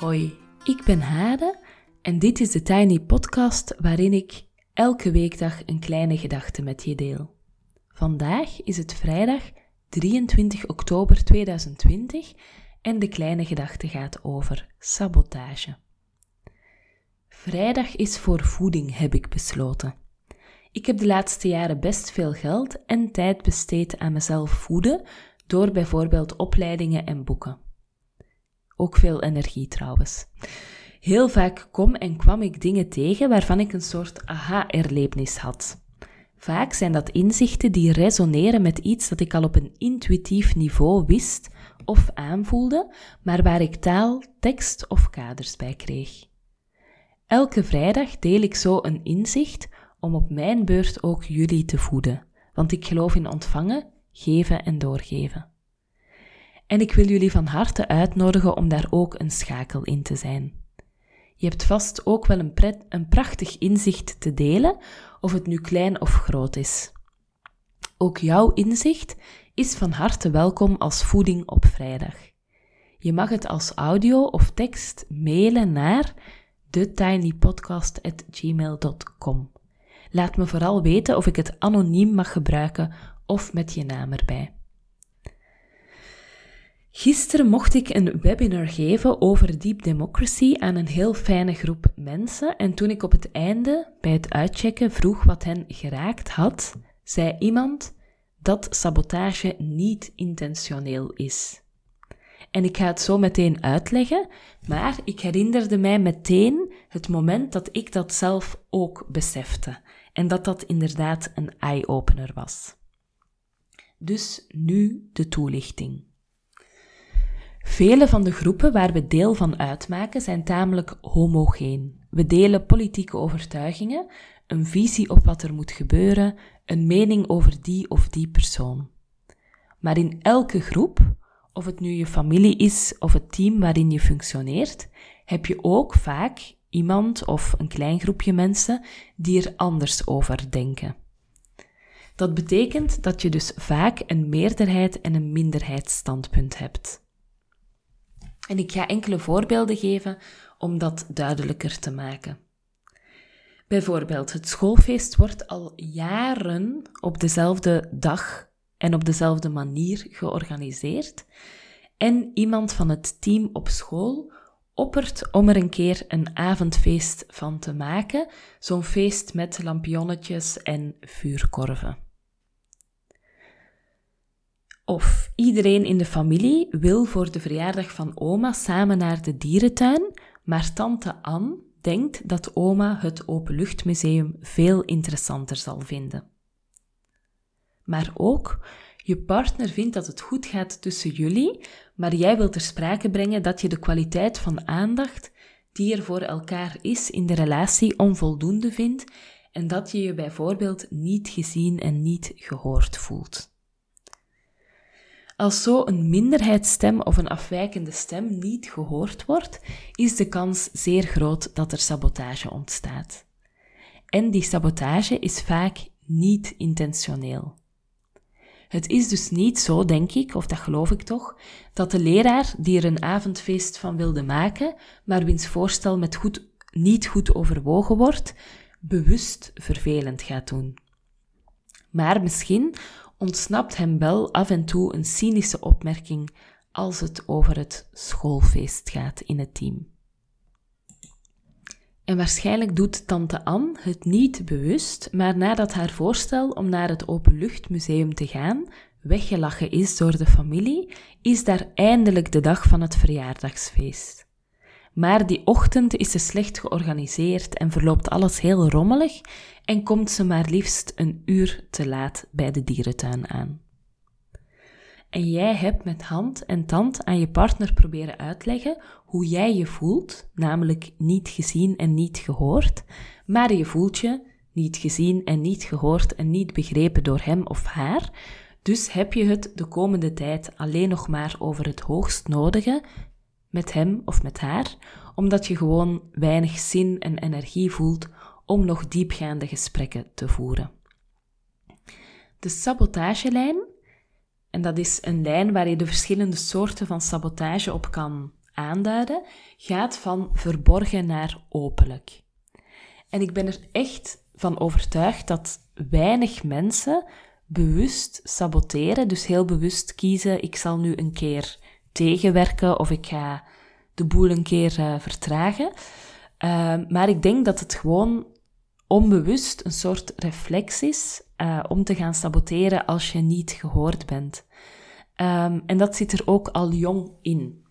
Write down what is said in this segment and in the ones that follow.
Hoi, ik ben Hade en dit is de Tiny Podcast waarin ik elke weekdag een kleine gedachte met je deel. Vandaag is het vrijdag 23 oktober 2020 en de kleine gedachte gaat over sabotage. Vrijdag is voor voeding, heb ik besloten. Ik heb de laatste jaren best veel geld en tijd besteed aan mezelf voeden door bijvoorbeeld opleidingen en boeken. Ook veel energie trouwens. Heel vaak kom en kwam ik dingen tegen waarvan ik een soort aha-erlevenis had. Vaak zijn dat inzichten die resoneren met iets dat ik al op een intuïtief niveau wist of aanvoelde, maar waar ik taal, tekst of kaders bij kreeg. Elke vrijdag deel ik zo een inzicht om op mijn beurt ook jullie te voeden, want ik geloof in ontvangen, geven en doorgeven. En ik wil jullie van harte uitnodigen om daar ook een schakel in te zijn. Je hebt vast ook wel een, pret, een prachtig inzicht te delen, of het nu klein of groot is. Ook jouw inzicht is van harte welkom als voeding op vrijdag. Je mag het als audio of tekst mailen naar thetinypodcast.gmail.com. Laat me vooral weten of ik het anoniem mag gebruiken of met je naam erbij. Gisteren mocht ik een webinar geven over Deep Democracy aan een heel fijne groep mensen. En toen ik op het einde bij het uitchecken vroeg wat hen geraakt had, zei iemand dat sabotage niet intentioneel is. En ik ga het zo meteen uitleggen, maar ik herinnerde mij meteen het moment dat ik dat zelf ook besefte. En dat dat inderdaad een eye-opener was. Dus nu de toelichting. Vele van de groepen waar we deel van uitmaken zijn tamelijk homogeen. We delen politieke overtuigingen, een visie op wat er moet gebeuren, een mening over die of die persoon. Maar in elke groep, of het nu je familie is of het team waarin je functioneert, heb je ook vaak iemand of een klein groepje mensen die er anders over denken. Dat betekent dat je dus vaak een meerderheid en een minderheidsstandpunt hebt. En ik ga enkele voorbeelden geven om dat duidelijker te maken. Bijvoorbeeld, het schoolfeest wordt al jaren op dezelfde dag en op dezelfde manier georganiseerd. En iemand van het team op school oppert om er een keer een avondfeest van te maken, zo'n feest met lampionnetjes en vuurkorven. Of iedereen in de familie wil voor de verjaardag van oma samen naar de dierentuin, maar tante Anne denkt dat oma het openluchtmuseum veel interessanter zal vinden. Maar ook, je partner vindt dat het goed gaat tussen jullie, maar jij wilt ter sprake brengen dat je de kwaliteit van aandacht die er voor elkaar is in de relatie onvoldoende vindt en dat je je bijvoorbeeld niet gezien en niet gehoord voelt. Als zo een minderheidsstem of een afwijkende stem niet gehoord wordt, is de kans zeer groot dat er sabotage ontstaat. En die sabotage is vaak niet intentioneel. Het is dus niet zo, denk ik, of dat geloof ik toch, dat de leraar die er een avondfeest van wilde maken, maar wiens voorstel met goed, niet goed overwogen wordt, bewust vervelend gaat doen. Maar misschien ontsnapt hem wel af en toe een cynische opmerking als het over het schoolfeest gaat in het team. En waarschijnlijk doet tante Anne het niet bewust, maar nadat haar voorstel om naar het Openluchtmuseum te gaan weggelachen is door de familie, is daar eindelijk de dag van het verjaardagsfeest. Maar die ochtend is ze slecht georganiseerd en verloopt alles heel rommelig en komt ze maar liefst een uur te laat bij de dierentuin aan. En jij hebt met hand en tand aan je partner proberen uitleggen hoe jij je voelt, namelijk niet gezien en niet gehoord, maar je voelt je niet gezien en niet gehoord en niet begrepen door hem of haar, dus heb je het de komende tijd alleen nog maar over het hoogst nodige met hem of met haar, omdat je gewoon weinig zin en energie voelt om nog diepgaande gesprekken te voeren. De sabotagelijn, en dat is een lijn waar je de verschillende soorten van sabotage op kan aanduiden, gaat van verborgen naar openlijk. En ik ben er echt van overtuigd dat weinig mensen bewust saboteren, dus heel bewust kiezen, ik zal nu een keer tegenwerken of ik ga de boel een keer uh, vertragen. Uh, maar ik denk dat het gewoon onbewust een soort reflex is uh, om te gaan saboteren als je niet gehoord bent. Um, en dat zit er ook al jong in.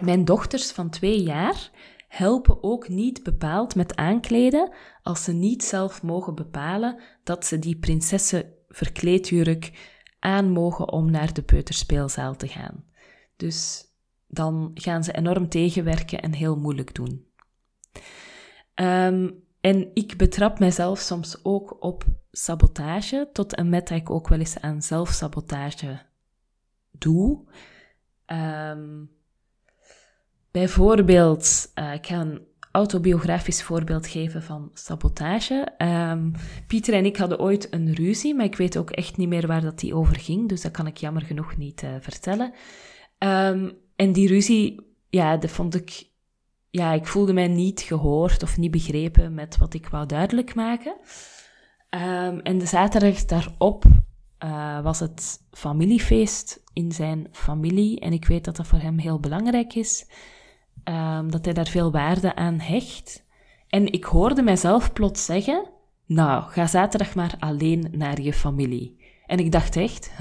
Mijn dochters van twee jaar helpen ook niet bepaald met aankleden als ze niet zelf mogen bepalen dat ze die prinsessen verkleedjurk aan mogen om naar de peuterspeelzaal te gaan. Dus dan gaan ze enorm tegenwerken en heel moeilijk doen. Um, en ik betrap mijzelf soms ook op sabotage, tot en met dat ik ook wel eens aan zelfsabotage doe. Um, bijvoorbeeld, uh, ik ga een autobiografisch voorbeeld geven van sabotage. Um, Pieter en ik hadden ooit een ruzie, maar ik weet ook echt niet meer waar dat die over ging, dus dat kan ik jammer genoeg niet uh, vertellen. Um, en die ruzie, ja, dat vond ik ja, ik voelde mij niet gehoord of niet begrepen met wat ik wou duidelijk maken. Um, en de zaterdag daarop uh, was het familiefeest in zijn familie. En ik weet dat dat voor hem heel belangrijk is. Um, dat hij daar veel waarde aan hecht. En ik hoorde mijzelf plots zeggen: Nou, ga zaterdag maar alleen naar je familie. En ik dacht echt?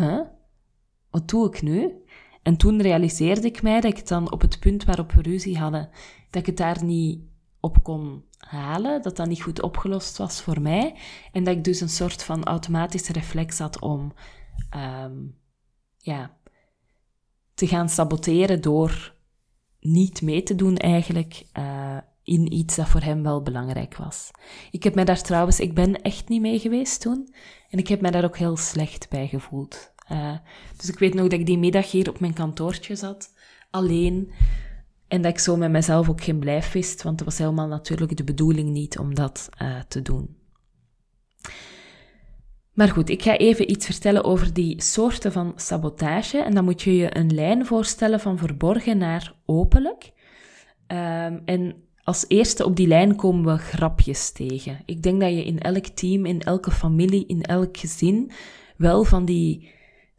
Wat doe ik nu? En toen realiseerde ik mij dat ik dan op het punt waarop we ruzie hadden, dat ik het daar niet op kon halen, dat dat niet goed opgelost was voor mij. En dat ik dus een soort van automatische reflex had om um, ja, te gaan saboteren door niet mee te doen eigenlijk uh, in iets dat voor hem wel belangrijk was. Ik heb mij daar trouwens, ik ben echt niet mee geweest toen. En ik heb mij daar ook heel slecht bij gevoeld. Uh, dus ik weet nog dat ik die middag hier op mijn kantoortje zat, alleen. En dat ik zo met mezelf ook geen blijf wist, want het was helemaal natuurlijk de bedoeling niet om dat uh, te doen. Maar goed, ik ga even iets vertellen over die soorten van sabotage. En dan moet je je een lijn voorstellen van verborgen naar openlijk. Um, en als eerste op die lijn komen we grapjes tegen. Ik denk dat je in elk team, in elke familie, in elk gezin wel van die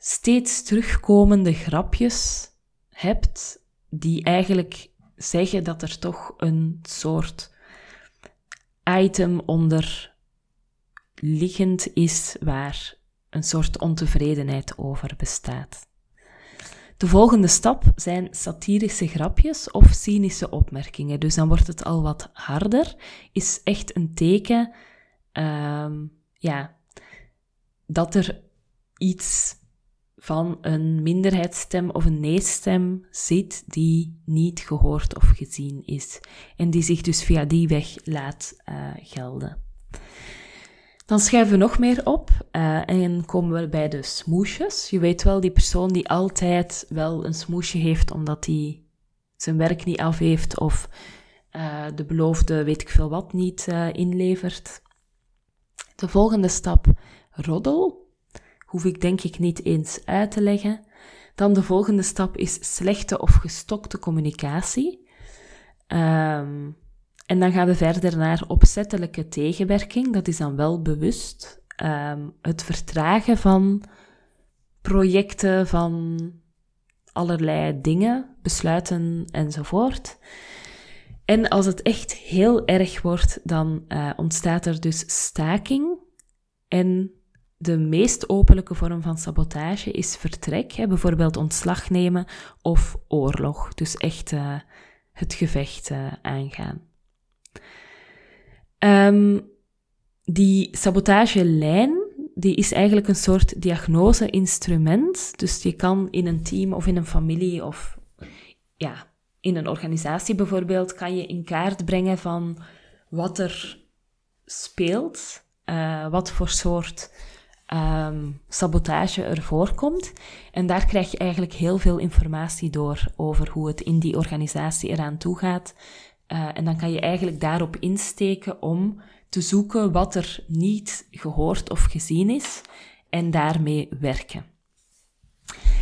steeds terugkomende grapjes hebt die eigenlijk zeggen dat er toch een soort item onder liggend is waar een soort ontevredenheid over bestaat. De volgende stap zijn satirische grapjes of cynische opmerkingen. Dus dan wordt het al wat harder. Is echt een teken um, ja, dat er iets van een minderheidsstem of een nee-stem zit die niet gehoord of gezien is en die zich dus via die weg laat uh, gelden. Dan schuiven we nog meer op uh, en komen we bij de smoesjes. Je weet wel, die persoon die altijd wel een smoesje heeft omdat hij zijn werk niet af heeft of uh, de beloofde weet ik veel wat niet inlevert. De volgende stap, roddel hoef ik denk ik niet eens uit te leggen. Dan de volgende stap is slechte of gestokte communicatie. Um, en dan gaan we verder naar opzettelijke tegenwerking. Dat is dan wel bewust. Um, het vertragen van projecten, van allerlei dingen, besluiten enzovoort. En als het echt heel erg wordt, dan uh, ontstaat er dus staking en de meest openlijke vorm van sabotage is vertrek, hè, bijvoorbeeld ontslag nemen of oorlog. Dus echt uh, het gevecht uh, aangaan. Um, die sabotagelijn die is eigenlijk een soort diagnose-instrument. Dus je kan in een team of in een familie of ja, in een organisatie bijvoorbeeld, kan je in kaart brengen van wat er speelt, uh, wat voor soort um, sabotage er voorkomt. En daar krijg je eigenlijk heel veel informatie door over hoe het in die organisatie eraan toe gaat. Uh, en dan kan je eigenlijk daarop insteken om te zoeken wat er niet gehoord of gezien is en daarmee werken.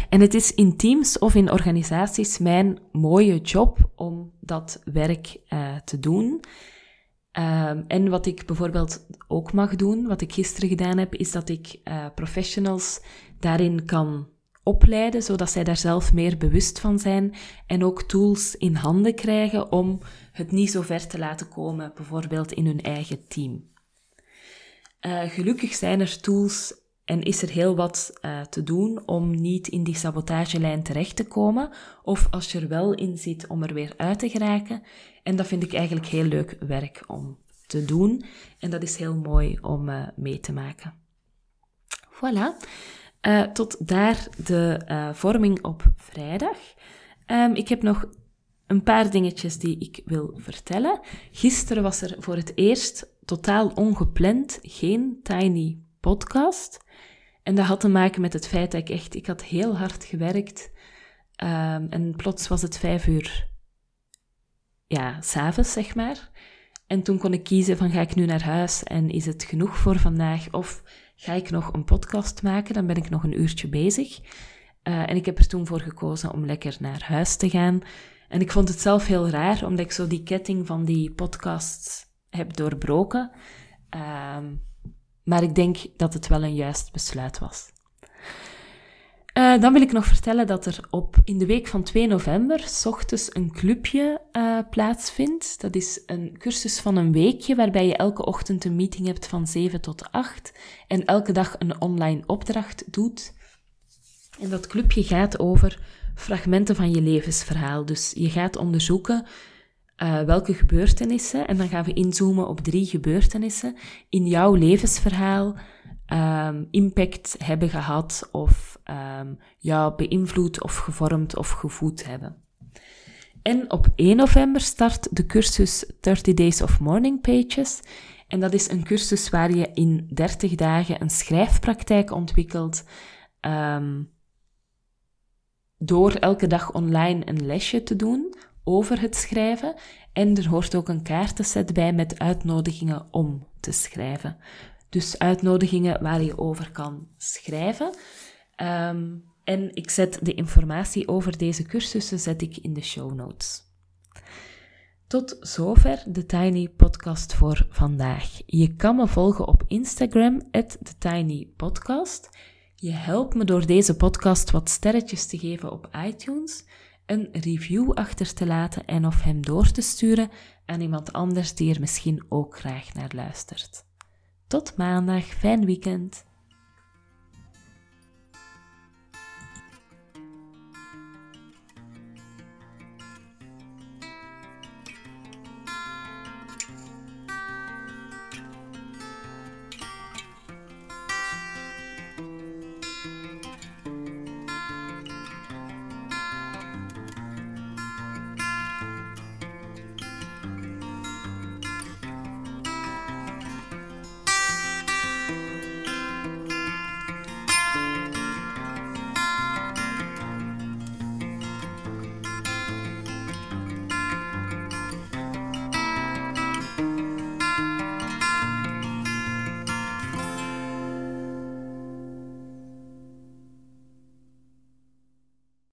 En het is in teams of in organisaties mijn mooie job om dat werk uh, te doen. Um, en wat ik bijvoorbeeld ook mag doen, wat ik gisteren gedaan heb, is dat ik uh, professionals daarin kan opleiden, zodat zij daar zelf meer bewust van zijn en ook tools in handen krijgen om het niet zo ver te laten komen, bijvoorbeeld in hun eigen team. Uh, gelukkig zijn er tools en is er heel wat uh, te doen om niet in die sabotagelijn terecht te komen, of als je er wel in zit om er weer uit te geraken. En dat vind ik eigenlijk heel leuk werk om te doen. En dat is heel mooi om uh, mee te maken. Voilà. Uh, tot daar de vorming op vrijdag. Um, ik heb nog een paar dingetjes die ik wil vertellen. Gisteren was er voor het eerst totaal ongepland geen tiny podcast. En dat had te maken met het feit dat ik echt, ik had heel hard gewerkt. Um, en plots was het vijf uur, ja, s'avonds zeg maar. En toen kon ik kiezen van ga ik nu naar huis en is het genoeg voor vandaag? Of ga ik nog een podcast maken? Dan ben ik nog een uurtje bezig. Uh, en ik heb er toen voor gekozen om lekker naar huis te gaan. En ik vond het zelf heel raar, omdat ik zo die ketting van die podcasts heb doorbroken. Um, maar ik denk dat het wel een juist besluit was. Uh, dan wil ik nog vertellen dat er op, in de week van 2 november s ochtends een clubje uh, plaatsvindt. Dat is een cursus van een weekje waarbij je elke ochtend een meeting hebt van 7 tot 8 en elke dag een online opdracht doet. En dat clubje gaat over fragmenten van je levensverhaal. Dus je gaat onderzoeken uh, welke gebeurtenissen, en dan gaan we inzoomen op drie gebeurtenissen, in jouw levensverhaal um, impact hebben gehad of um, jou beïnvloed of gevormd of gevoed hebben. En op 1 november start de cursus 30 Days of Morning Pages. En dat is een cursus waar je in 30 dagen een schrijfpraktijk ontwikkelt. Um, door elke dag online een lesje te doen over het schrijven. En er hoort ook een kaartenset bij met uitnodigingen om te schrijven. Dus uitnodigingen waar je over kan schrijven. Um, en ik zet de informatie over deze cursussen zet ik in de show notes. Tot zover de Tiny Podcast voor vandaag. Je kan me volgen op Instagram, TheTinyPodcast. Je helpt me door deze podcast wat sterretjes te geven op iTunes een review achter te laten en of hem door te sturen aan iemand anders die er misschien ook graag naar luistert. Tot maandag, fijn weekend!